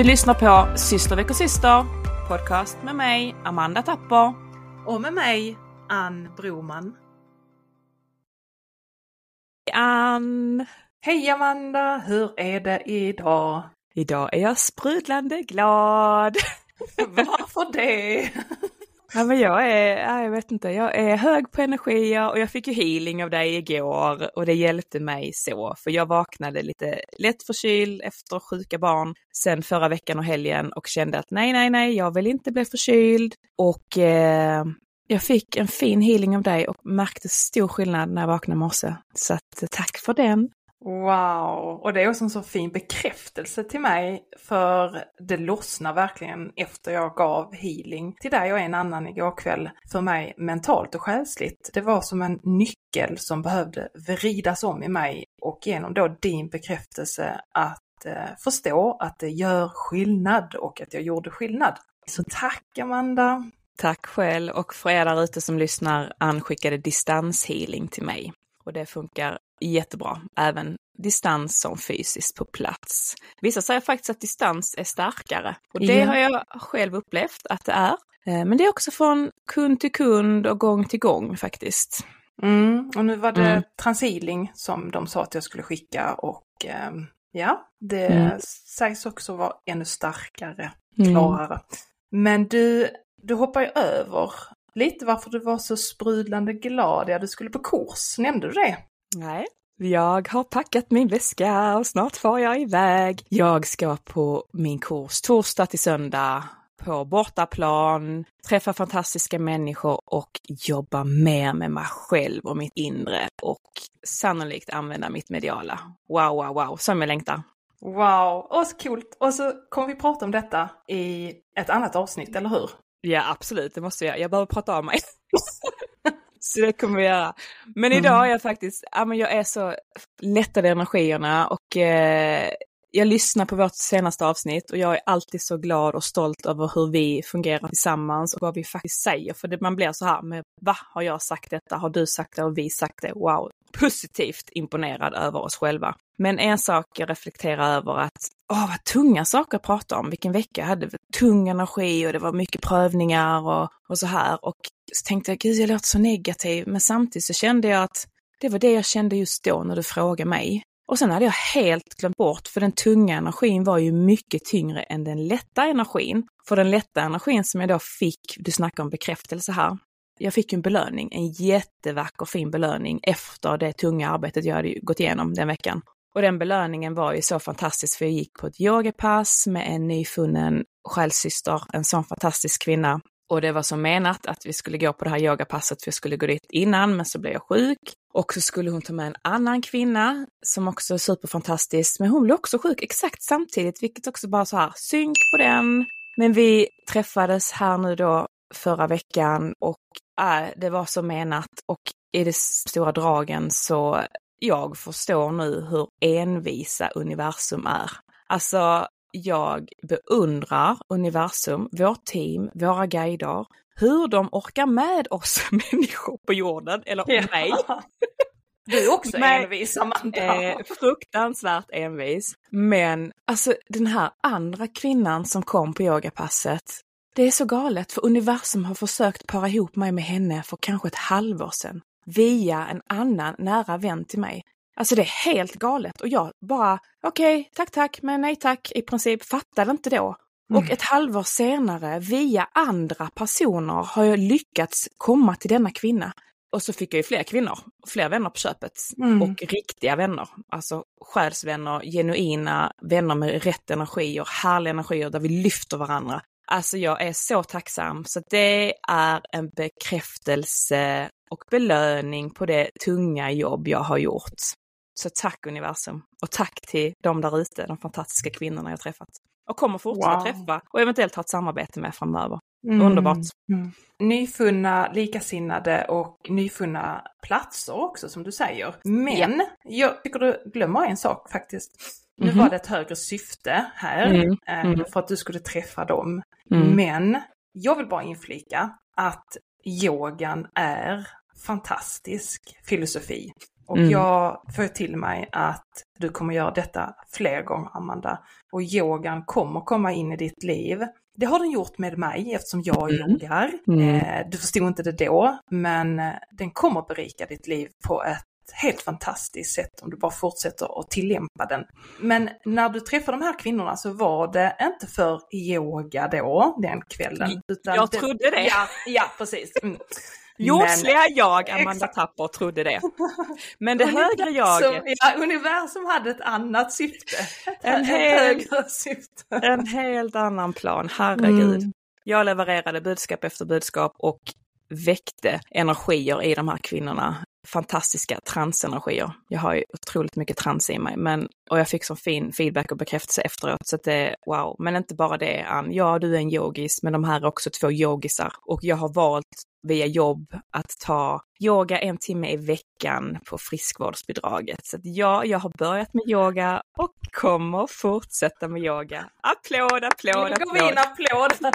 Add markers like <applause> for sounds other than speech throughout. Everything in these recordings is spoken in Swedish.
Du lyssnar på Syster väcker syster, podcast med mig, Amanda Tapper. Och med mig, Ann Broman. Ann! Hej Amanda, hur är det idag? Idag är jag sprudlande glad. <laughs> Varför det? Ja, men jag är, jag vet inte, jag är hög på energier och jag fick ju healing av dig igår och det hjälpte mig så, för jag vaknade lite lätt förkyld efter sjuka barn sen förra veckan och helgen och kände att nej, nej, nej, jag vill inte bli förkyld och eh, jag fick en fin healing av dig och märkte stor skillnad när jag vaknade i morse. Så att, tack för den. Wow, och det är också en så fin bekräftelse till mig för det lossnar verkligen efter jag gav healing till dig och en annan igår kväll för mig mentalt och själsligt. Det var som en nyckel som behövde vridas om i mig och genom då din bekräftelse att eh, förstå att det gör skillnad och att jag gjorde skillnad. Så tack Amanda! Tack själv och för er där ute som lyssnar, Ann skickade distanshealing till mig. Och det funkar jättebra, även distans som fysiskt på plats. Vissa säger faktiskt att distans är starkare och det ja. har jag själv upplevt att det är. Eh, men det är också från kund till kund och gång till gång faktiskt. Mm, och nu var det mm. transhealing som de sa att jag skulle skicka och eh, ja, det mm. sägs också vara ännu starkare, mm. klarare. Men du, du hoppar ju över lite varför du var så sprudlande glad. Ja, du skulle på kurs, nämnde du det? Nej, jag har packat min väska och snart far jag iväg. Jag ska på min kurs torsdag till söndag på bortaplan, träffa fantastiska människor och jobba mer med mig själv och mitt inre och sannolikt använda mitt mediala. Wow, wow, wow, som jag längtar. Wow, och så coolt! Och så kommer vi prata om detta i ett annat avsnitt, eller hur? Ja, absolut, det måste jag. Jag behöver prata av mig. <laughs> så det kommer vi göra. Men idag mm. är jag faktiskt, ja men jag är så lättad i energierna och eh, jag lyssnar på vårt senaste avsnitt och jag är alltid så glad och stolt över hur vi fungerar tillsammans och vad vi faktiskt säger. För det, man blir så här, med, va, har jag sagt detta? Har du sagt det? Och vi sagt det? Wow! Positivt imponerad över oss själva. Men en sak jag reflekterar över att, åh vad tunga saker att prata om, vilken vecka jag hade, tung energi och det var mycket prövningar och, och så här. Och så tänkte jag, gud jag låter så negativ, men samtidigt så kände jag att det var det jag kände just då när du frågade mig. Och sen hade jag helt glömt bort, för den tunga energin var ju mycket tyngre än den lätta energin. För den lätta energin som jag då fick, du snackar om bekräftelse här, jag fick en belöning, en jättevacker fin belöning efter det tunga arbetet jag hade gått igenom den veckan. Och den belöningen var ju så fantastisk för jag gick på ett yogapass med en nyfunnen själssyster, en sån fantastisk kvinna. Och det var som menat att vi skulle gå på det här yogapasset för jag skulle gå dit innan men så blev jag sjuk. Och så skulle hon ta med en annan kvinna som också är superfantastisk, men hon blev också sjuk exakt samtidigt, vilket också bara så här synk på den. Men vi träffades här nu då förra veckan och äh, det var så menat och i de stora dragen så jag förstår nu hur envisa universum är. Alltså, jag beundrar universum, vårt team, våra guider, hur de orkar med oss <laughs> människor på jorden, eller ja. mig. Du är också Men, envis, Amanda. Eh, fruktansvärt envis. Men alltså den här andra kvinnan som kom på yogapasset, det är så galet för universum har försökt para ihop mig med henne för kanske ett halvår sedan via en annan nära vän till mig. Alltså det är helt galet och jag bara okej, okay, tack tack, men nej tack i princip fattade inte då. Mm. Och ett halvår senare via andra personer har jag lyckats komma till denna kvinna. Och så fick jag ju fler kvinnor, fler vänner på köpet mm. och riktiga vänner. Alltså själsvänner, genuina vänner med rätt energier, härliga energier där vi lyfter varandra. Alltså jag är så tacksam. Så det är en bekräftelse och belöning på det tunga jobb jag har gjort. Så tack universum och tack till de där ute, de fantastiska kvinnorna jag träffat. Och kommer fortsätta wow. träffa och eventuellt ha ett samarbete med framöver. Mm. Underbart! Mm. Nyfunna likasinnade och nyfunna platser också som du säger. Men ja. jag tycker du glömmer en sak faktiskt. Nu mm -hmm. var det ett högre syfte här mm. Eh, mm. för att du skulle träffa dem. Mm. Men jag vill bara inflika att yogan är fantastisk filosofi. Och mm. jag får till mig att du kommer göra detta fler gånger, Amanda. Och yogan kommer komma in i ditt liv. Det har den gjort med mig eftersom jag mm. yogar. Mm. Eh, du förstod inte det då, men eh, den kommer berika ditt liv på ett helt fantastiskt sätt om du bara fortsätter att tillämpa den. Men när du träffade de här kvinnorna så var det inte för yoga då, den kvällen. Jag trodde det. Ja, ja precis. Mm. Jordsliga jag, Amanda exakt. Tapper, trodde det. <laughs> Men det högre jaget... Ja, universum hade ett annat syfte. <laughs> En, hel, syfte. en helt annan plan, herregud. Mm. Jag levererade budskap efter budskap och väckte energier i de här kvinnorna fantastiska transenergier. Jag har ju otroligt mycket trans i mig, men, och jag fick så fin feedback och bekräftelse efteråt, så att det wow. Men inte bara det, Ann. Ja, du är en yogis, men de här är också två yogisar och jag har valt via jobb att ta yoga en timme i veckan på friskvårdsbidraget. Så att ja, jag har börjat med yoga och kommer fortsätta med yoga. Applåd, applåd, applåd! Nu går vi in applåd!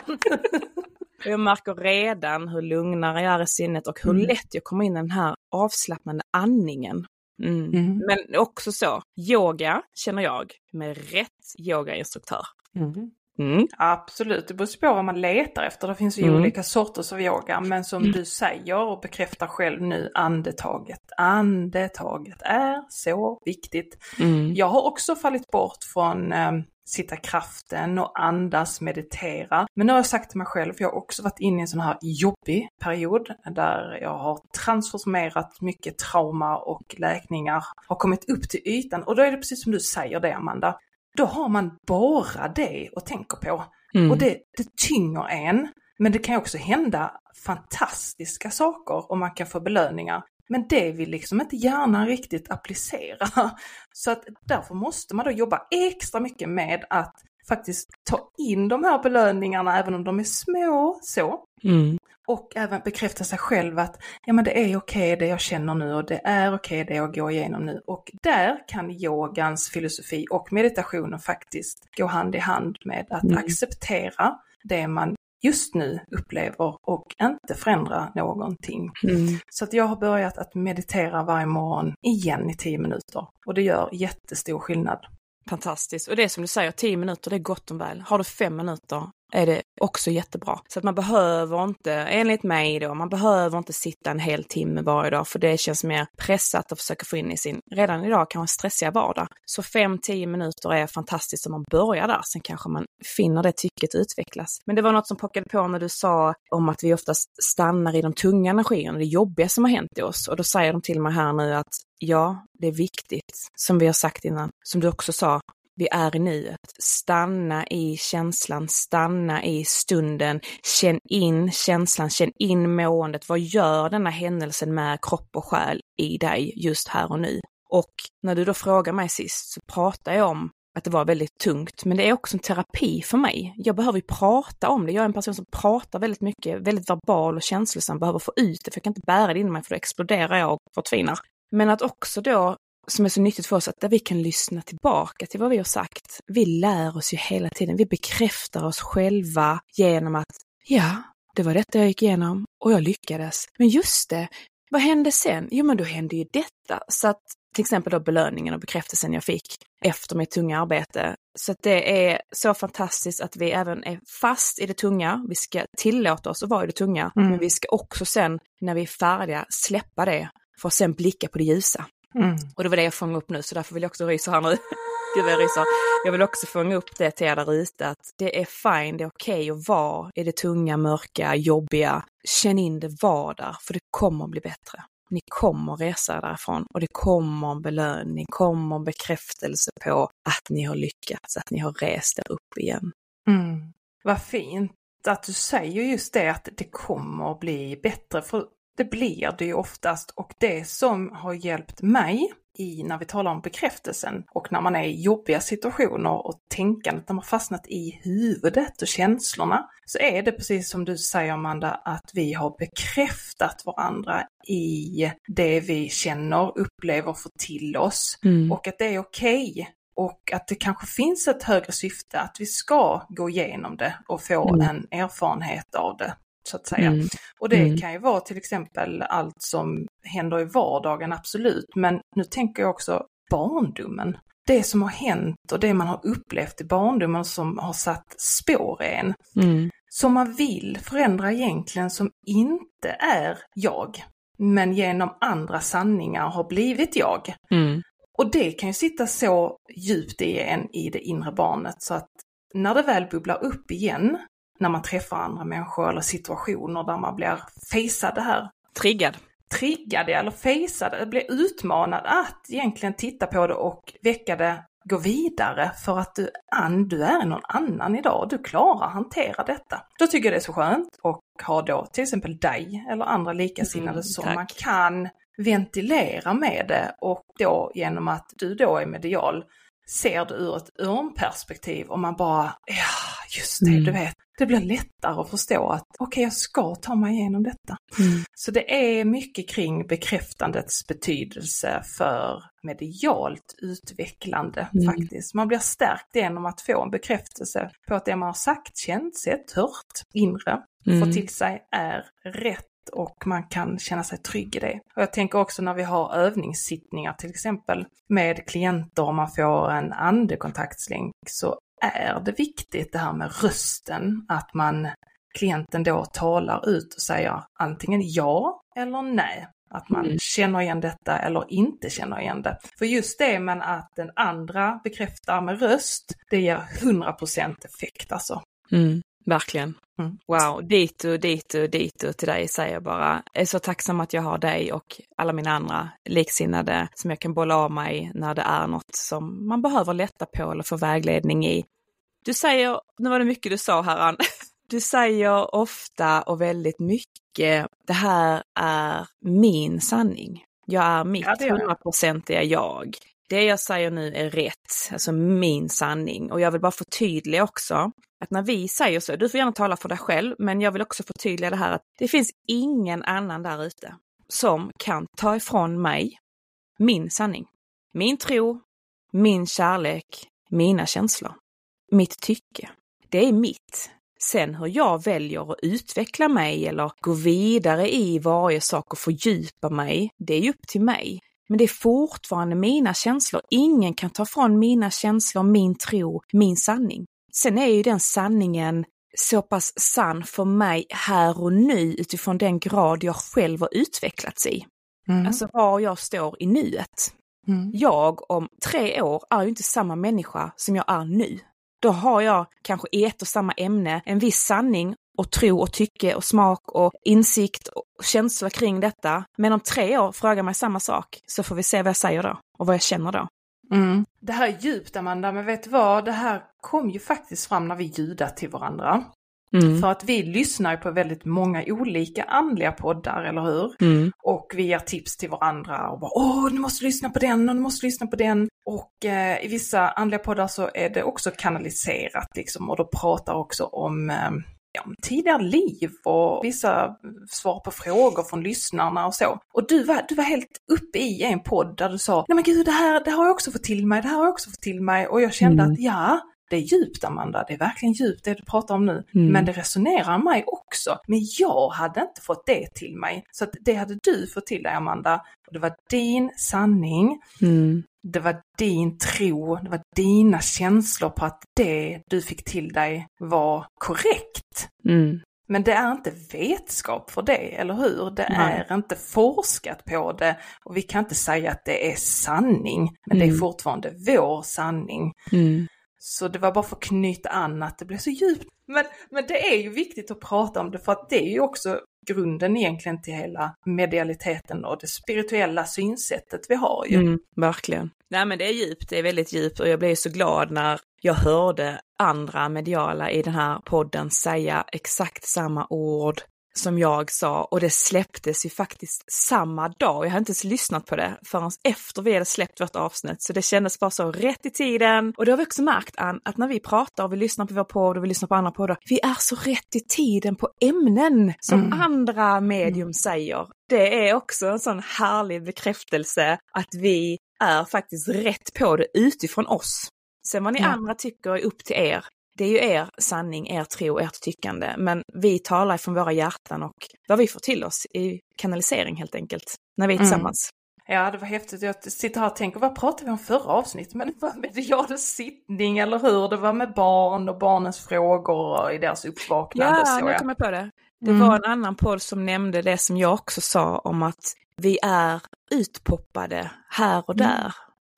<laughs> Jag märker redan hur lugnare jag är i sinnet och hur mm. lätt jag kommer in i den här avslappnande andningen. Mm. Mm. Men också så, yoga känner jag med rätt yogainstruktör. Mm. Mm. Absolut, det beror på vad man letar efter. Det finns ju mm. olika sorters av yoga. Men som mm. du säger och bekräftar själv nu, andetaget. Andetaget är så viktigt. Mm. Jag har också fallit bort från eh, sitta kraften och andas, meditera. Men nu har jag sagt till mig själv, för jag har också varit inne i en sån här jobbig period där jag har transformerat mycket trauma och läkningar har kommit upp till ytan. Och då är det precis som du säger det Amanda, då har man bara det att tänka på. Mm. Och det, det tynger en. Men det kan också hända fantastiska saker och man kan få belöningar. Men det vill liksom inte hjärnan riktigt applicera. <laughs> Så att därför måste man då jobba extra mycket med att faktiskt ta in de här belöningarna även om de är små så. Mm. Och även bekräfta sig själv att ja men det är okej okay det jag känner nu och det är okej okay det jag går igenom nu. Och där kan yogans filosofi och meditationen faktiskt gå hand i hand med att mm. acceptera det man just nu upplever och inte förändra någonting. Mm. Så att jag har börjat att meditera varje morgon igen i tio minuter och det gör jättestor skillnad. Fantastiskt. Och det är som du säger, tio minuter det är gott och väl. Har du fem minuter är det också jättebra. Så att man behöver inte, enligt mig då, man behöver inte sitta en hel timme varje dag för det känns mer pressat att försöka få in i sin, redan idag kanske stressiga vardag. Så 5-10 minuter är fantastiskt om man börjar där, sen kanske man finner det tycket utvecklas. Men det var något som pockade på när du sa om att vi oftast stannar i de tunga energierna, det jobbiga som har hänt i oss. Och då säger de till mig här nu att ja, det är viktigt, som vi har sagt innan, som du också sa, vi är i nuet. Stanna i känslan, stanna i stunden, känn in känslan, känn in måendet. Vad gör denna händelsen med kropp och själ i dig just här och nu? Och när du då frågar mig sist så pratar jag om att det var väldigt tungt, men det är också en terapi för mig. Jag behöver ju prata om det. Jag är en person som pratar väldigt mycket, väldigt verbal och känslosam, behöver få ut det, för jag kan inte bära det inom mig, för då exploderar jag och förtvinar. Men att också då som är så nyttigt för oss, att där vi kan lyssna tillbaka till vad vi har sagt. Vi lär oss ju hela tiden, vi bekräftar oss själva genom att ja, det var detta jag gick igenom och jag lyckades. Men just det, vad hände sen? Jo, men då hände ju detta. Så att till exempel då belöningen och bekräftelsen jag fick efter mitt tunga arbete. Så att det är så fantastiskt att vi även är fast i det tunga. Vi ska tillåta oss att vara i det tunga, mm. men vi ska också sen när vi är färdiga släppa det för att sen blicka på det ljusa. Mm. Och det var det jag fångade upp nu, så därför vill jag också rysa här nu. <laughs> Gud jag ryser. Jag vill också fånga upp det till er där ute, att det är fine, det är okej okay att vara i det tunga, mörka, jobbiga. Känn in det, var där, för det kommer bli bättre. Ni kommer resa därifrån och det kommer en belöning, kommer en bekräftelse på att ni har lyckats, att ni har rest er upp igen. Mm. Vad fint att du säger just det att det kommer att bli bättre. För det blir det ju oftast och det som har hjälpt mig i när vi talar om bekräftelsen och när man är i jobbiga situationer och tänkandet, när man fastnat i huvudet och känslorna, så är det precis som du säger Amanda, att vi har bekräftat varandra i det vi känner, upplever, får till oss mm. och att det är okej. Okay och att det kanske finns ett högre syfte, att vi ska gå igenom det och få mm. en erfarenhet av det. Så att säga. Mm. Och det Mm. kan ju vara till exempel allt som händer i vardagen, absolut. Men nu tänker jag också barndomen. Det som har hänt och det man har upplevt i barndomen som har satt spår i en. Mm. Som man vill förändra egentligen som inte är jag. Men genom andra sanningar har blivit jag. Mm. Och det kan ju sitta så djupt i en i det inre barnet så att när det väl bubblar upp igen, när man träffar andra människor eller situationer där man blir fejsad det här, Triggad. triggad eller fejsad, blir utmanad att egentligen titta på det och väcka det, gå vidare för att du, Ann, du är någon annan idag, du klarar att hantera detta. Då tycker jag det är så skönt och ha då till exempel dig eller andra likasinnade Mm, som tack. man kan ventilera med det och då genom att du då är medial ser du ur ett örnperspektiv och man bara, ja just det, Mm. du vet, det blir lättare att förstå att okej, jag ska ta mig igenom detta. Mm. Så det är mycket kring bekräftandets betydelse för medialt utvecklande Mm. faktiskt. Man blir stärkt genom att få en bekräftelse på att det man har sagt, känt, sett, hört, inre, Mm. får till sig är rätt och man kan känna sig trygg i det. Och jag tänker också när vi har övningssittningar till exempel med klienter och man får en andekontaktslänk så är det viktigt det här med rösten, att man klienten då talar ut och säger antingen ja eller nej. Att man Mm. känner igen detta eller inte känner igen det. För just det men att den andra bekräftar med röst, det ger 100% effekt alltså. Mm. Verkligen. Mm. Wow, dit och dit och dit och till dig säger jag bara. Jag är så tacksam att jag har dig och alla mina andra liksinnade som jag kan bolla av mig när det är något som man behöver lätta på eller få vägledning i. Du säger, nu var det mycket du sa här Ann. <laughs> Du säger ofta och väldigt mycket, det här är min sanning. Jag är mitt Ja, hundraprocentiga jag. Det jag säger nu är rätt, alltså min sanning. Och jag vill bara förtydliga också att när vi säger så, du får gärna tala för dig själv, men jag vill också förtydliga det här att det finns ingen annan där ute som kan ta ifrån mig min sanning. Min tro, min kärlek, mina känslor, mitt tycke. Det är mitt. Sen hur jag väljer att utveckla mig eller gå vidare i varje sak och fördjupa mig, det är upp till mig. Men det är fortfarande mina känslor. Ingen kan ta från mina känslor, min tro, min sanning. Sen är ju den sanningen så pass sann för mig här och nu utifrån den grad jag själv har utvecklats i. Mm. Alltså var jag står i nuet. Mm. Jag om tre år är ju inte samma människa som jag är nu. Då har jag kanske i ett och samma ämne en viss sanning och tro och tycke och smak och insikt och känsla kring detta. Men om tre år frågar mig samma sak så får vi se vad jag säger då och vad jag känner då. Mm. Det här är djupt Amanda, men vet du vad? Det här kom ju faktiskt fram när vi ljudade till varandra. Mm. För att vi lyssnar på väldigt många olika andliga poddar, eller hur? Mm. Och vi ger tips till varandra och bara åh, du måste lyssna på den och du måste lyssna på den. Och eh, i vissa andliga poddar så är det också kanaliserat liksom och då pratar också om eh, ja, tidigare liv och vissa svar på frågor från lyssnarna och så. Och du var, du var helt uppe i en podd där du sa, nej men gud det här, det har jag också fått till mig, det här har jag också fått till mig. Och jag kände Mm. att ja, det är djupt Amanda, det är verkligen djupt det du pratar om nu. Mm. Men det resonerar mig också. Men jag hade inte fått det till mig. Så det hade du fått till dig Amanda. Och det var din sanning, Mm. det var din tro, det var dina känslor på att det du fick till dig var korrekt. Mm. Men det är inte vetskap för det, eller hur? Det Nej. är inte forskat på det och vi kan inte säga att det är sanning, men det är Mm. fortfarande vår sanning. Mm. Så det var bara för att knyta an att det blev så djupt. Men, men det är ju viktigt att prata om det för att det är ju också grunden egentligen till hela medialiteten och det spirituella synsättet vi har ju. Mm, verkligen. Nej men det är djupt, det är väldigt djupt och jag blev så glad när jag hörde andra mediala i den här podden säga exakt samma ord som jag sa och det släpptes ju faktiskt samma dag. Jag hade inte ens lyssnat på det förrän efter vi hade släppt vårt avsnitt så det kändes bara så rätt i tiden. Och det har vi också märkt Ann, att när vi pratar och vi lyssnar på vår podd och vi lyssnar på andra poddar, vi är så rätt i tiden på ämnen som Mm. andra medium säger. Det är också en sån härlig bekräftelse att vi är faktiskt rätt på det utifrån oss. Sen vad ni Ja. andra tycker är upp till er. Det är ju er sanning, er tro, ert tyckande, men vi talar från våra hjärtan och vad vi får till oss i kanalisering helt enkelt, när vi är tillsammans. Mm. Ja, det var häftigt. Jag sitter här och tänker, vad pratade vi om förra avsnittet? Men det var medial sittning, eller hur? Det var med barn och barnens frågor i deras uppvaknande. Ja, nu kom jag på det. Det mm. var en annan podd som nämnde det som jag också sa om att vi är utpoppade här och mm. där.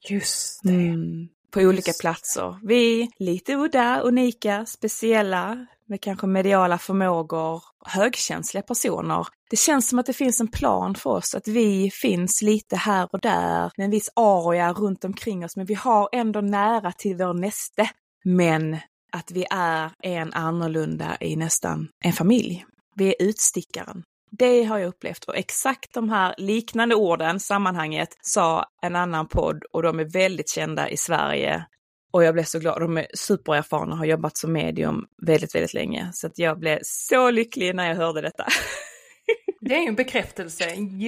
Just det. Mm på olika platser. Vi, lite udda, unika, speciella, med kanske mediala förmågor, högkänsliga personer. Det känns som att det finns en plan för oss, att vi finns lite här och där med en viss aria runt omkring oss, men vi har ändå nära till vår näste. Men att vi är en annorlunda i nästan en familj. Vi är utstickaren. Det har jag upplevt och exakt de här liknande orden, sammanhanget, sa en annan podd och de är väldigt kända i Sverige. Och jag blev så glad, de är supererfarna och har jobbat som medium väldigt, väldigt länge. Så att jag blev så lycklig när jag hörde detta. <laughs> Det är ju en bekräftelse, en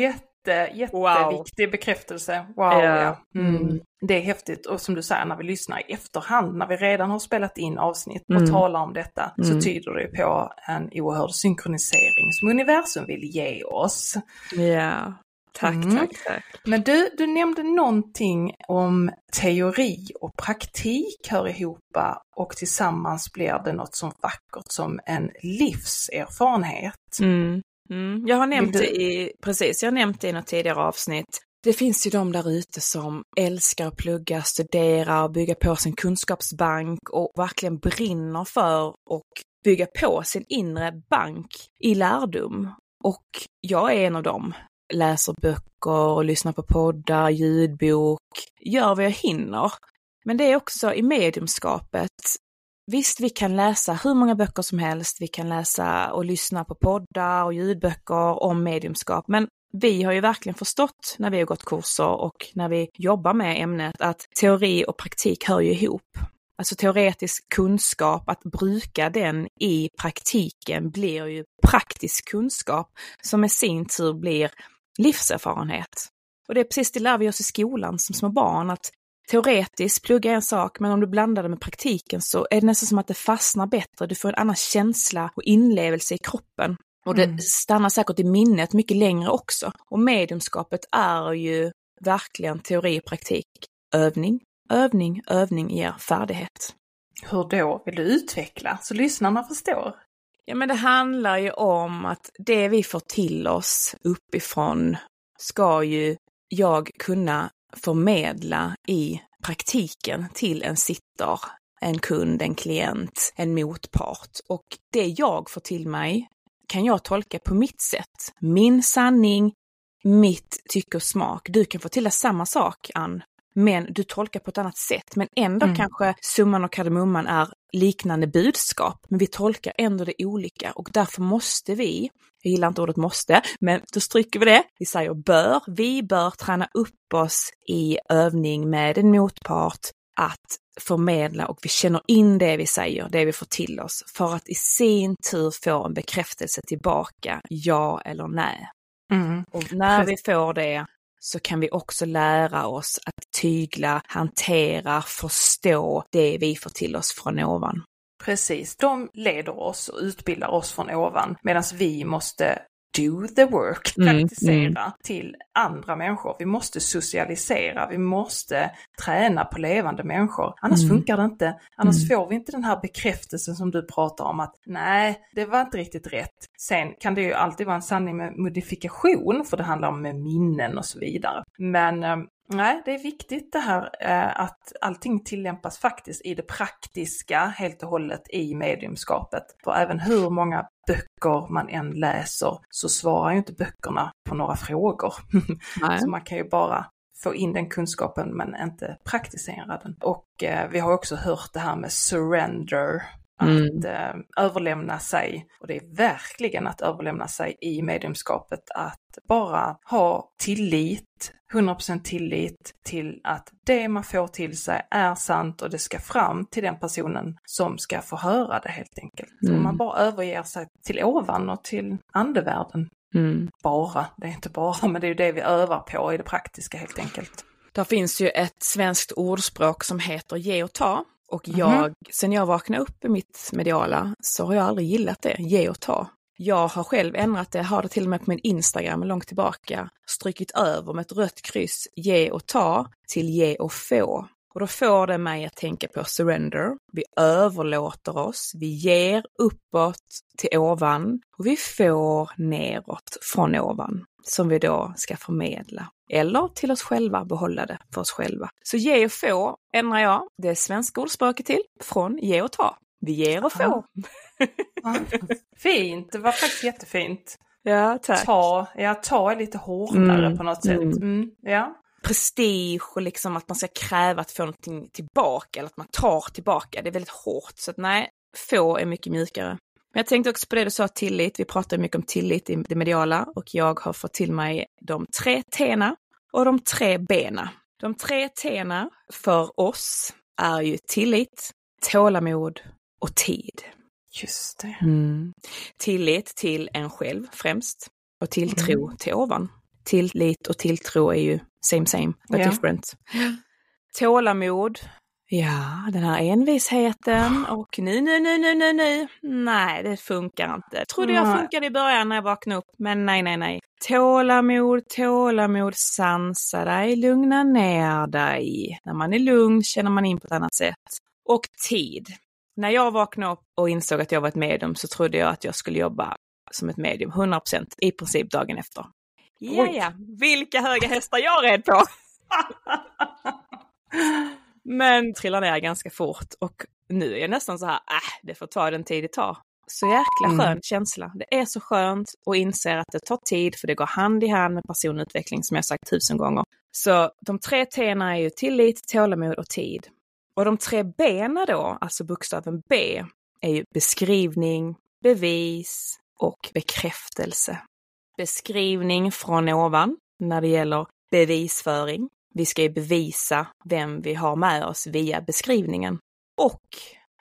jätte jätte, jätteviktig wow. bekräftelse. Wow, ja. Mm. Mm. Det är häftigt och som du säger när vi lyssnar i efterhand, när vi redan har spelat in avsnitt och mm. talar om detta, så mm. tyder det på en oerhörd synkronisering som universum vill ge oss. Ja, tack, mm. tack, tack. Men du, du nämnde någonting om teori och praktik hör ihop och tillsammans blir det något som vackert som en livserfarenhet. Mm. Mm, jag har nämnt det i, precis, jag har nämnt det i något tidigare avsnitt. Det finns ju de där ute som älskar att plugga, studera och bygga på sin kunskapsbank och verkligen brinner för och bygga på sin inre bank i lärdom. Och jag är en av dem. Läser böcker och lyssnar på poddar, ljudbok, gör vad jag hinner. Men det är också i mediumskapet Visst, vi kan läsa hur många böcker som helst, vi kan läsa och lyssna på poddar och ljudböcker om mediumskap, men vi har ju verkligen förstått när vi har gått kurser och när vi jobbar med ämnet att teori och praktik hör ju ihop. Alltså teoretisk kunskap, att bruka den i praktiken blir ju praktisk kunskap som i sin tur blir livserfarenhet. Och det är precis det lär vi oss i skolan som små barn, att teoretiskt plugga en sak, men om du blandar det med praktiken så är det nästan som att det fastnar bättre. Du får en annan känsla och inlevelse i kroppen. Och det mm. stannar säkert i minnet mycket längre också. Och mediumskapet är ju verkligen teori och praktik. Övning, övning, övning ger färdighet. Hur då? Vill du utveckla så lyssnarna förstår? Ja, men det handlar ju om att det vi får till oss uppifrån ska ju jag kunna förmedla i praktiken till en sitter, en kund, en klient, en motpart. Och det jag får till mig kan jag tolka på mitt sätt. Min sanning, mitt tycke och smak. Du kan få till dig samma sak, Ann, men du tolkar på ett annat sätt. Men ändå mm. kanske summan och kardemumman är liknande budskap, men vi tolkar ändå det olika och därför måste vi, jag gillar inte ordet måste, men då stryker vi det, vi säger bör, vi bör träna upp oss i övning med en motpart att förmedla och vi känner in det vi säger, det vi får till oss, för att i sin tur få en bekräftelse tillbaka, ja eller nej. Mm. Och när vi får det så kan vi också lära oss att tygla, hantera, förstå det vi får till oss från ovan. Precis, de leder oss och utbildar oss från ovan medan vi måste do the work, praktisera mm, mm. till andra människor. Vi måste socialisera, vi måste träna på levande människor. Annars mm. funkar det inte. Annars mm. får vi inte den här bekräftelsen som du pratar om att nej, det var inte riktigt rätt. Sen kan det ju alltid vara en sanning med modifikation, för det handlar om minnen och så vidare. Men ehm, Nej, det är viktigt det här eh, att allting tillämpas faktiskt i det praktiska helt och hållet i mediumskapet. För även hur många böcker man än läser så svarar ju inte böckerna på några frågor. <laughs> så man kan ju bara få in den kunskapen men inte praktisera den. Och eh, vi har också hört det här med surrender att mm. eh, överlämna sig. Och det är verkligen att överlämna sig i mediumskapet, att bara ha tillit, 100% tillit till att det man får till sig är sant och det ska fram till den personen som ska få höra det helt enkelt. Mm. Om man bara överger sig till ovan och till andevärlden. Mm. Bara, det är inte bara, men det är ju det vi övar på i det praktiska helt enkelt. Där finns ju ett svenskt ordspråk som heter ge och ta. Och jag, sen jag vaknade upp i mitt mediala så har jag aldrig gillat det, ge och ta. Jag har själv ändrat det, har det till och med på min Instagram långt tillbaka, strykit över med ett rött kryss, ge och ta, till ge och få. Och då får det mig att tänka på surrender. Vi överlåter oss, vi ger uppåt till ovan och vi får neråt från ovan som vi då ska förmedla. Eller till oss själva, behålla det för oss själva. Så ge och få ändrar jag det svenska ordspråket till från ge och ta. Vi ger och får. <laughs> Fint, det var faktiskt jättefint. Ja, tack. Ta, ja, ta är lite hårdare Mm, på något sätt. mm. Mm, ja. Prestige och liksom att man ska kräva att få någonting tillbaka eller att man tar tillbaka. Det är väldigt hårt. Så att nej, få är mycket mjukare. Men jag tänkte också på det du sa, tillit. Vi pratar mycket om tillit i det mediala och jag har fått till mig de tre T'na och de tre B'na. De tre T'na för oss är ju tillit, tålamod och tid. Just det. Tillit till en själv främst och tilltro till ovan. Tillit och tilltro är ju same same, but Ja. different. Tålamod, ja den här envisheten och nu, nu, nu, nu, nu, nu, nej det funkar inte. Trodde jag funkade i början när jag vaknade upp, men nej, nej, nej. Tålamod, tålamod, sansa dig, lugna ner dig. När man är lugn känner man in på ett annat sätt. Och tid. När jag vaknade upp och insåg att jag var ett medium så trodde jag att jag skulle jobba som ett medium 100% i princip dagen efter. Ja, ja, vilka höga hästar jag red på! <laughs> Men trillar ner ganska fort och nu är jag nästan så här, äh, det får ta den tid det tar. Så jäkla Mm. skön känsla. Det är så skönt och inser att det tar tid för det går hand i hand med personutveckling som jag sagt tusen gånger. Så de tre T'na är ju tillit, tålamod och tid. Och de tre B'na då, alltså bokstaven B, är ju beskrivning, bevis och bekräftelse. Beskrivning från ovan när det gäller bevisföring. Vi ska ju bevisa vem vi har med oss via beskrivningen. Och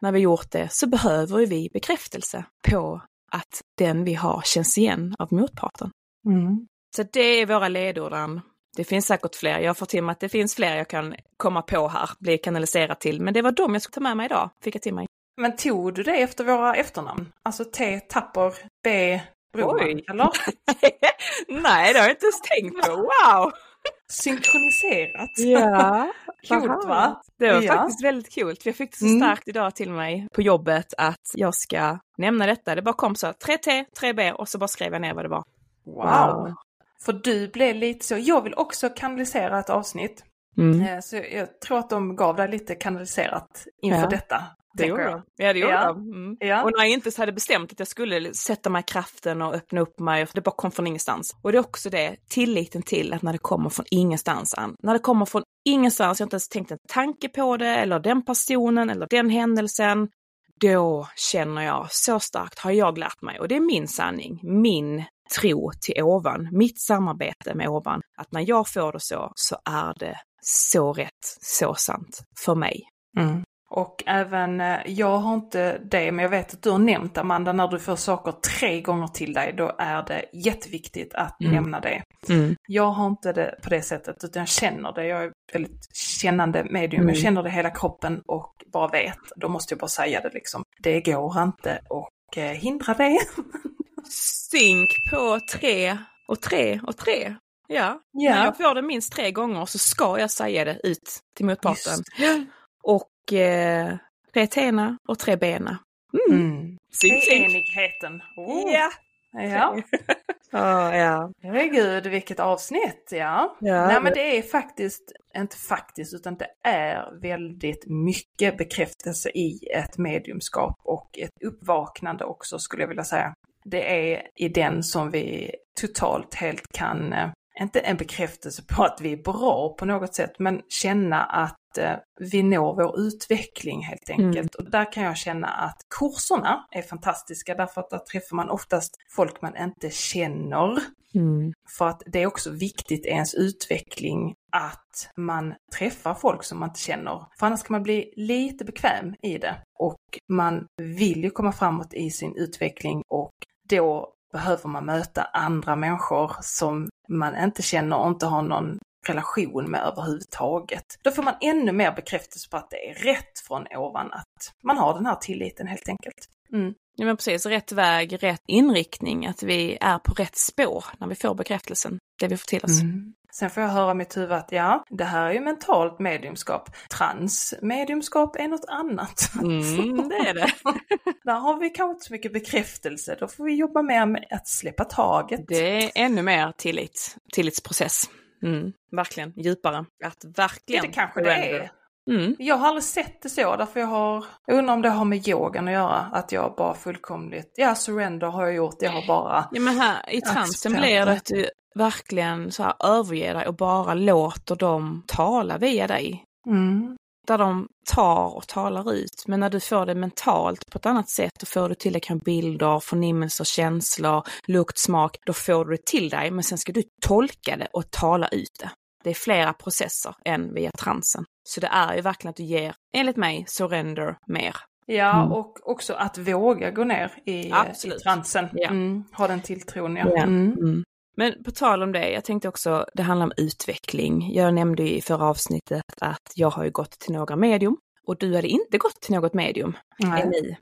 när vi gjort det så behöver vi bekräftelse på att den vi har känns igen av motparten. Mm. Så det är våra ledorden. Det finns säkert fler. Jag får till mig att det finns fler jag kan komma på här, bli kanaliserad till. Men det var de jag skulle ta med mig idag, fick jag till mig. Men tog du det efter våra efternamn? Alltså T, Tapper, B, Broman, Oj. eller? <laughs> Nej, det har jag inte ens tänkt på. Wow! Synkroniserat. Ja, <laughs> Coolt va? Det var Ja. faktiskt väldigt kul. Jag fick det så Mm. starkt idag till mig på jobbet att jag ska nämna detta. Det bara kom så 3T, 3B och så bara skrev jag ner vad det var. Wow. För du blev lite så, jag vill också kanalisera ett avsnitt. Mm. Eh, Så jag tror att de gav dig lite kanaliserat inför Ja. detta. Det gjorde jag. de. Ja, det gjorde Ja. de. Mm. Ja. Och när jag inte hade bestämt att jag skulle sätta mig i kraften och öppna upp mig, för det bara kom från ingenstans. Och det är också det, tilliten till att när det kommer från ingenstans, Ann, när det kommer från ingenstans, jag har inte ens tänkt en tanke på det, eller den personen, eller den händelsen, då känner jag så starkt har jag lärt mig, och det är min sanning, min tro till ovan, mitt samarbete med ovan, att när jag får det så, så är det så rätt, så sant för mig. Mm. Och även, eh, jag har inte det, men jag vet att du har nämnt Amanda, när du får saker tre gånger till dig, då är det jätteviktigt att Mm. nämna det. Mm. Jag har inte det på det sättet, utan jag känner det. Jag är väldigt kännande medium. Mm. Jag känner det hela kroppen och bara vet. Då måste jag bara säga det liksom. Det går inte och eh, hindra det. <laughs> synk på tre och tre och tre. Ja, Ja. när jag får det minst tre gånger så ska jag säga det ut till motparten. Just. <gasps> <gasps> Och eh, tre tena och tre bena. Mm. Mm. Treenigheten. Oh. Ja. Ja. <laughs> Ja, ja. Herregud, vilket avsnitt, ja. Ja, Nej, men det- det är faktiskt, inte faktiskt, utan det är väldigt mycket bekräftelse i ett mediumskap och ett uppvaknande också, skulle jag vilja säga. Det är i den som vi totalt helt kan, eh, inte en bekräftelse på att vi är bra på något sätt, men känna att eh, vi når vår utveckling helt enkelt. Och där kan jag känna att kurserna är fantastiska därför att där träffar man oftast folk man inte känner. Mm. För att det är också viktigt i ens utveckling att man träffar folk som man inte känner. För annars kan man bli lite bekväm i det. Och man vill ju komma framåt i sin utveckling och då behöver man möta andra människor som man inte känner och inte har någon relation med överhuvudtaget. Då får man ännu mer bekräftelse på att det är rätt från ovan, att man har den här tilliten helt enkelt. Mm. Ja men precis, rätt väg, rätt inriktning, att vi är på rätt spår när vi får bekräftelsen, det vi får till oss. Mm. Sen får jag höra mitt huvud att ja, det här är ju mentalt mediumskap. Transmediumskap är något annat. Mm, det är det. <laughs> Där har vi kanske inte så mycket bekräftelse, då får vi jobba mer med att släppa taget. Det är ännu mer tillit, tillitsprocess. Mm, verkligen, djupare. Att verkligen... Det kanske det är. Mm. Jag har aldrig sett det så, därför jag har, jag undrar om det har med yogan att göra, att jag bara fullkomligt, ja surrender har jag gjort, jag har bara Ja men här i transen blir det att du verkligen så här överger dig och bara låter dem tala via dig. Mm. Där de tar och talar ut. Men när du får det mentalt på ett annat sätt, då får du till dig bilder, förnimmelser, känslor, lukt, smak. Då får du det till dig, men sen ska du tolka det och tala ut det. Det är flera processer än via transen. Så det är ju verkligen att du ger, enligt mig, surrender mer. Ja, mm. och också att våga gå ner i, i transen. Ja. Mm, ha den tilltron, ja. ja. Mm. Men på tal om det, jag tänkte också, det handlar om utveckling. Jag nämnde i förra avsnittet att jag har ju gått till några medium och du hade inte gått till något medium. Nej.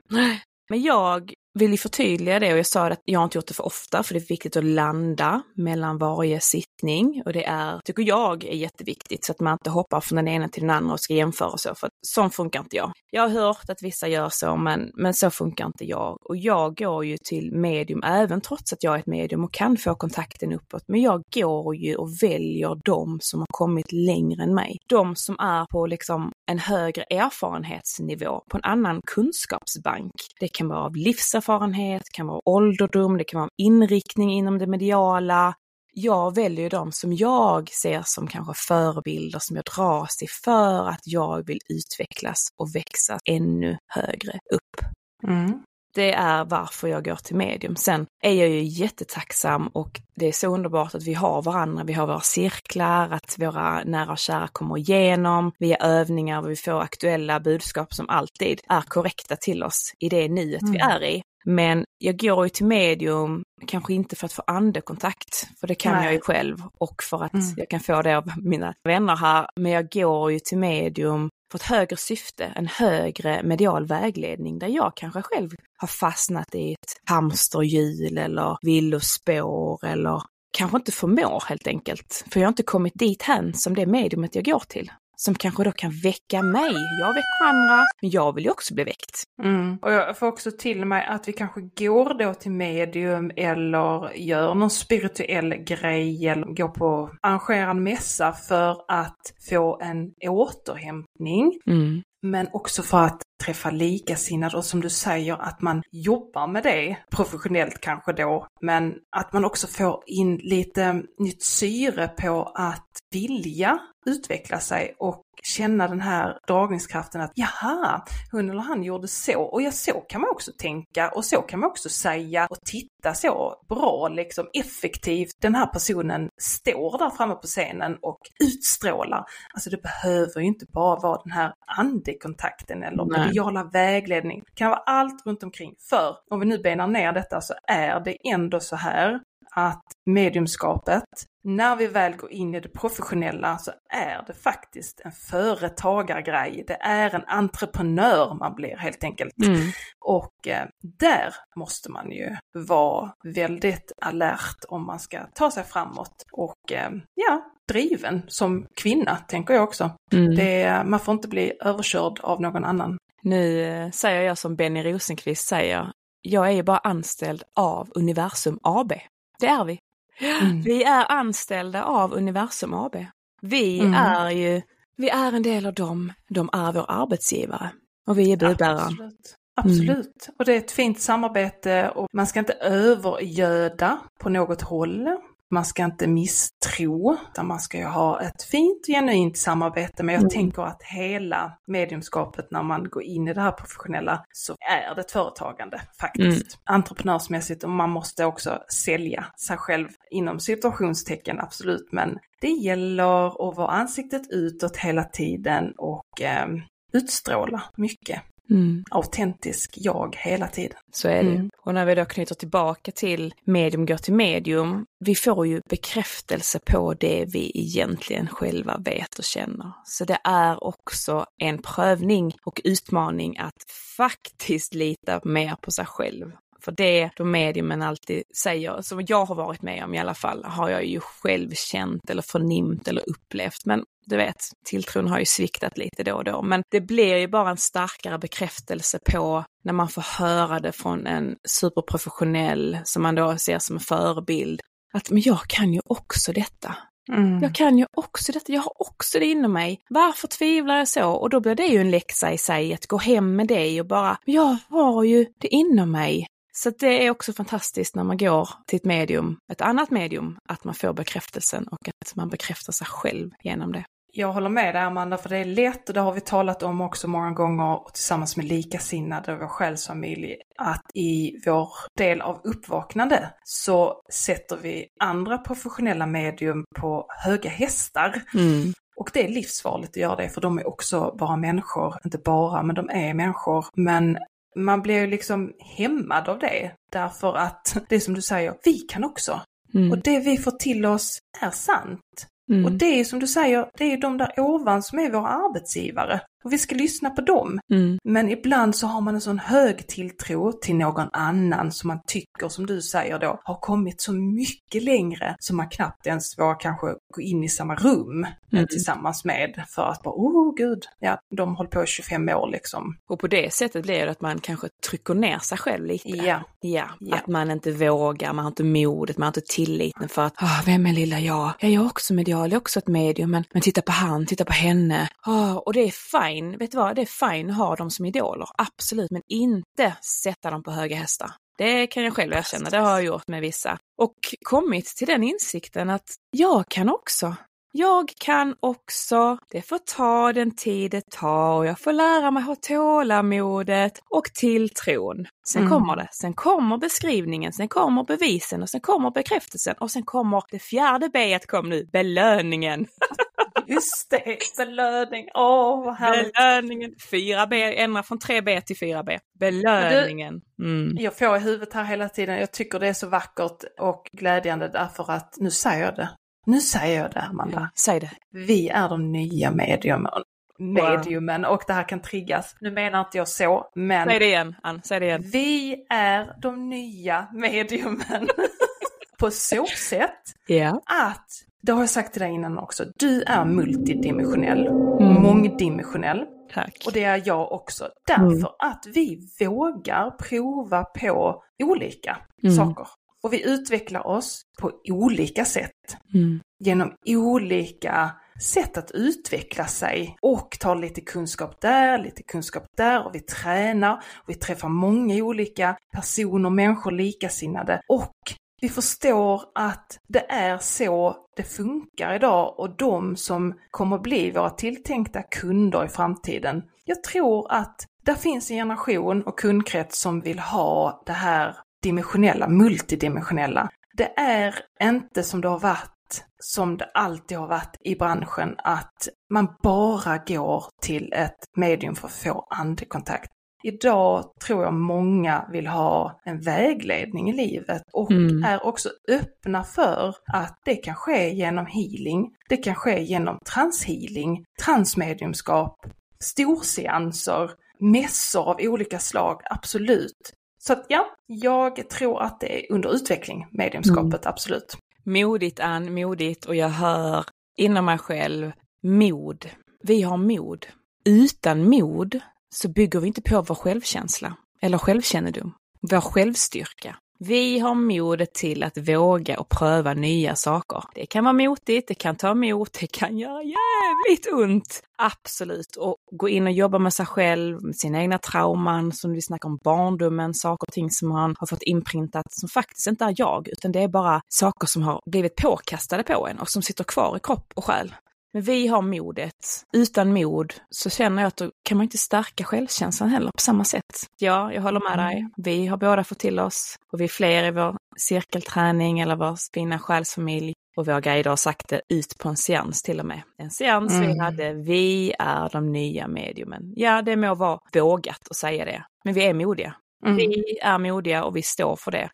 Men jag vill ju förtydliga det och jag sa att jag har inte gjort det för ofta för det är viktigt att landa mellan varje sittning och det är, tycker jag, är jätteviktigt så att man inte hoppar från den ena till den andra och ska jämföra och så, för så funkar inte jag. Jag har hört att vissa gör så, men, men så funkar inte jag. Och jag går ju till medium även trots att jag är ett medium och kan få kontakten uppåt, men jag går ju och väljer de som har kommit längre än mig. De som är på liksom en högre erfarenhetsnivå, på en annan kunskapsbank. Det kan vara av livserfarenhet livserfarenhet, det kan vara ålderdom, det kan vara inriktning inom det mediala. Jag väljer de som jag ser som kanske förebilder som jag dras till för att jag vill utvecklas och växa ännu högre upp. Mm. Det är varför jag går till medium. Sen är jag ju jättetacksam och det är så underbart att vi har varandra, vi har våra cirklar, att våra nära och kära kommer igenom via övningar, vi får aktuella budskap som alltid är korrekta till oss i det nuet mm. vi är i. Men jag går ju till medium, kanske inte för att få andekontakt, för det kan Nej. jag ju själv, och för att mm. jag kan få det av mina vänner här. Men jag går ju till medium för ett högre syfte, en högre medial vägledning där jag kanske själv har fastnat i ett hamsterhjul eller villospår eller kanske inte förmår helt enkelt. För jag har inte kommit dit hän som det mediumet jag går till som kanske då kan väcka mig. Jag väcker andra, men jag vill ju också bli väckt. Mm. Och jag får också till mig att vi kanske går då till medium eller gör någon spirituell grej eller går på arrangerar en mässa för att få en återhämtning. Mm. Men också för att träffa likasinnade och som du säger att man jobbar med det professionellt kanske då, men att man också får in lite nytt syre på att vilja utveckla sig och känna den här dragningskraften att jaha, hon eller han gjorde så och ja, så kan man också tänka och så kan man också säga och titta så bra, liksom effektivt. Den här personen står där framme på scenen och utstrålar. Alltså det behöver ju inte bara vara den här andekontakten eller mediala vägledning. Det kan vara allt runt omkring. För om vi nu benar ner detta så är det ändå så här att mediumskapet, när vi väl går in i det professionella så är det faktiskt en företagargrej. Det är en entreprenör man blir helt enkelt. Mm. Och eh, där måste man ju vara väldigt alert om man ska ta sig framåt och eh, ja, driven som kvinna tänker jag också. Mm. Det, man får inte bli överkörd av någon annan. Nu eh, säger jag som Benny Rosenqvist säger, jag är ju bara anställd av Universum AB. Det är vi. Mm. Vi är anställda av Universum AB. Vi mm. är ju, vi är en del av dem, de är vår arbetsgivare och vi är budbäraren. Absolut. Absolut. Mm. Och det är ett fint samarbete och man ska inte övergöda på något håll. Man ska inte misstro, utan man ska ju ha ett fint genuint samarbete. Men jag mm. tänker att hela mediumskapet när man går in i det här professionella så är det ett företagande faktiskt. Mm. Entreprenörsmässigt och man måste också sälja sig själv inom situationstecken, absolut. Men det gäller att vara ansiktet utåt hela tiden och eh, utstråla mycket. Mm. autentisk jag hela tiden. Så är det. Mm. Och när vi då knyter tillbaka till medium går till medium, vi får ju bekräftelse på det vi egentligen själva vet och känner. Så det är också en prövning och utmaning att faktiskt lita mer på sig själv. För det de mediumen alltid säger, som jag har varit med om i alla fall, har jag ju själv känt eller förnimt eller upplevt. Men du vet, tilltron har ju sviktat lite då och då. Men det blir ju bara en starkare bekräftelse på när man får höra det från en superprofessionell som man då ser som en förebild. Att men jag kan ju också detta. Mm. Jag kan ju också detta, jag har också det inom mig. Varför tvivlar jag så? Och då blir det ju en läxa i sig att gå hem med det och bara, jag har ju det inom mig. Så det är också fantastiskt när man går till ett medium, ett annat medium, att man får bekräftelsen och att man bekräftar sig själv genom det. Jag håller med dig Amanda, för det är lätt, och det har vi talat om också många gånger tillsammans med likasinnade och vår själsfamilj, att i vår del av uppvaknande så sätter vi andra professionella medium på höga hästar. Mm. Och det är livsfarligt att göra det, för de är också bara människor. Inte bara, men de är människor. Men man blir ju liksom hämmad av det. Därför att det är som du säger, vi kan också. Mm. Och det vi får till oss är sant. Mm. Och det är som du säger, det är de där ovan som är våra arbetsgivare. Och vi ska lyssna på dem. Mm. Men ibland så har man en sån hög tilltro till någon annan som man tycker, som du säger då, har kommit så mycket längre som man knappt ens vågar kanske gå in i samma rum mm. tillsammans med. För att bara, oh gud, ja, de håller på i 25 år liksom. Och på det sättet blir det att man kanske trycker ner sig själv lite. Ja. Ja, ja. att man inte vågar, man har inte modet, man har inte tilliten för att, oh, vem är lilla jag? Jag är också medial, jag är också ett medium, men, men titta på han, titta på henne. Oh, och det är fine, vet du vad, det är fine att ha dem som idoler, absolut, men inte sätta dem på höga hästar. Det kan jag själv erkänna, det har jag gjort med vissa. Och kommit till den insikten att jag kan också. Jag kan också, det får ta den tid det tar och jag får lära mig ha tålamodet och tilltron. Sen mm. kommer det, sen kommer beskrivningen, sen kommer bevisen och sen kommer bekräftelsen och sen kommer det fjärde B kom nu, belöningen. <laughs> Just det, belöning. Åh, vad härligt. Belöningen. 4B, ändra från 3B till 4B. Belöningen. Mm. Jag får i huvudet här hela tiden, jag tycker det är så vackert och glädjande därför att, nu säger jag det, nu säger jag det Amanda. Säg det. Vi är de nya mediumen. Mediumen och det här kan triggas. Nu menar inte jag så, men... Säg det igen, Ann. Säg det igen. Vi är de nya mediumen. <laughs> på så sätt yeah. att det har jag sagt till dig innan också, du är multidimensionell, mm. mångdimensionell. Tack. Och det är jag också. Därför mm. att vi vågar prova på olika mm. saker. Och vi utvecklar oss på olika sätt. Mm. Genom olika sätt att utveckla sig och tar lite kunskap där, lite kunskap där och vi tränar. Och vi träffar många olika personer, människor likasinnade och vi förstår att det är så det funkar idag och de som kommer bli våra tilltänkta kunder i framtiden. Jag tror att där finns en generation och kundkrets som vill ha det här dimensionella, multidimensionella. Det är inte som det har varit, som det alltid har varit i branschen, att man bara går till ett medium för att få andekontakt. Idag tror jag många vill ha en vägledning i livet och mm. är också öppna för att det kan ske genom healing, det kan ske genom transhealing, transmediumskap, storseanser, mässor av olika slag, absolut. Så att ja, jag tror att det är under utveckling, mediumskapet, mm. absolut. Modigt Ann, modigt och jag hör inom mig själv mod. Vi har mod. Utan mod så bygger vi inte på vår självkänsla eller självkännedom, vår självstyrka. Vi har modet till att våga och pröva nya saker. Det kan vara motigt, det kan ta emot, det kan göra jävligt ont. Absolut. Och gå in och jobba med sig själv, med sina egna trauman, som vi snackar om barndomen, saker och ting som man har fått inprintat som faktiskt inte är jag, utan det är bara saker som har blivit påkastade på en och som sitter kvar i kropp och själ. Men vi har modet. Utan mod så känner jag att då kan man inte stärka självkänslan heller på samma sätt. Ja, jag håller med dig. Mm. Vi har båda fått till oss och vi är fler i vår cirkelträning eller vår fina själsfamilj och våra guider har sagt det ut på en seans till och med. En seans mm. vi hade, vi är de nya mediumen. Ja, det må vara vågat att säga det, men vi är modiga. Mm. Vi är modiga och vi står för det.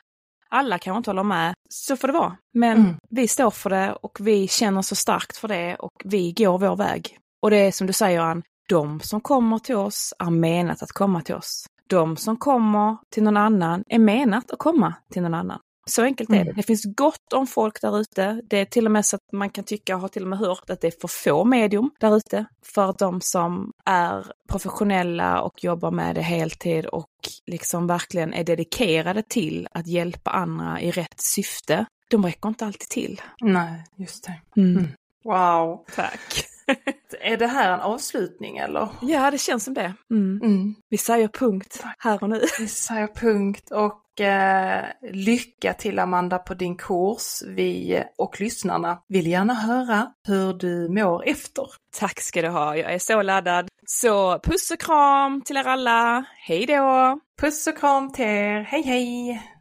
Alla kanske inte håller med, så får det vara. Men mm. vi står för det och vi känner så starkt för det och vi går vår väg. Och det är som du säger Ann, de som kommer till oss är menat att komma till oss. De som kommer till någon annan är menat att komma till någon annan. Så enkelt är det. Mm. Det finns gott om folk där ute. Det är till och med så att man kan tycka, och har till och med hört, att det är för få medium där ute. För att de som är professionella och jobbar med det heltid och liksom verkligen är dedikerade till att hjälpa andra i rätt syfte, de räcker inte alltid till. Nej, just det. Mm. Mm. Wow! Tack! <laughs> är det här en avslutning eller? Ja, det känns som det. Mm. Mm. Vi säger punkt här och nu. <laughs> Vi säger punkt och eh, lycka till Amanda på din kurs. Vi och lyssnarna vill gärna höra hur du mår efter. Tack ska du ha, jag är så laddad. Så puss och kram till er alla. Hej då! Puss och kram till er, hej hej!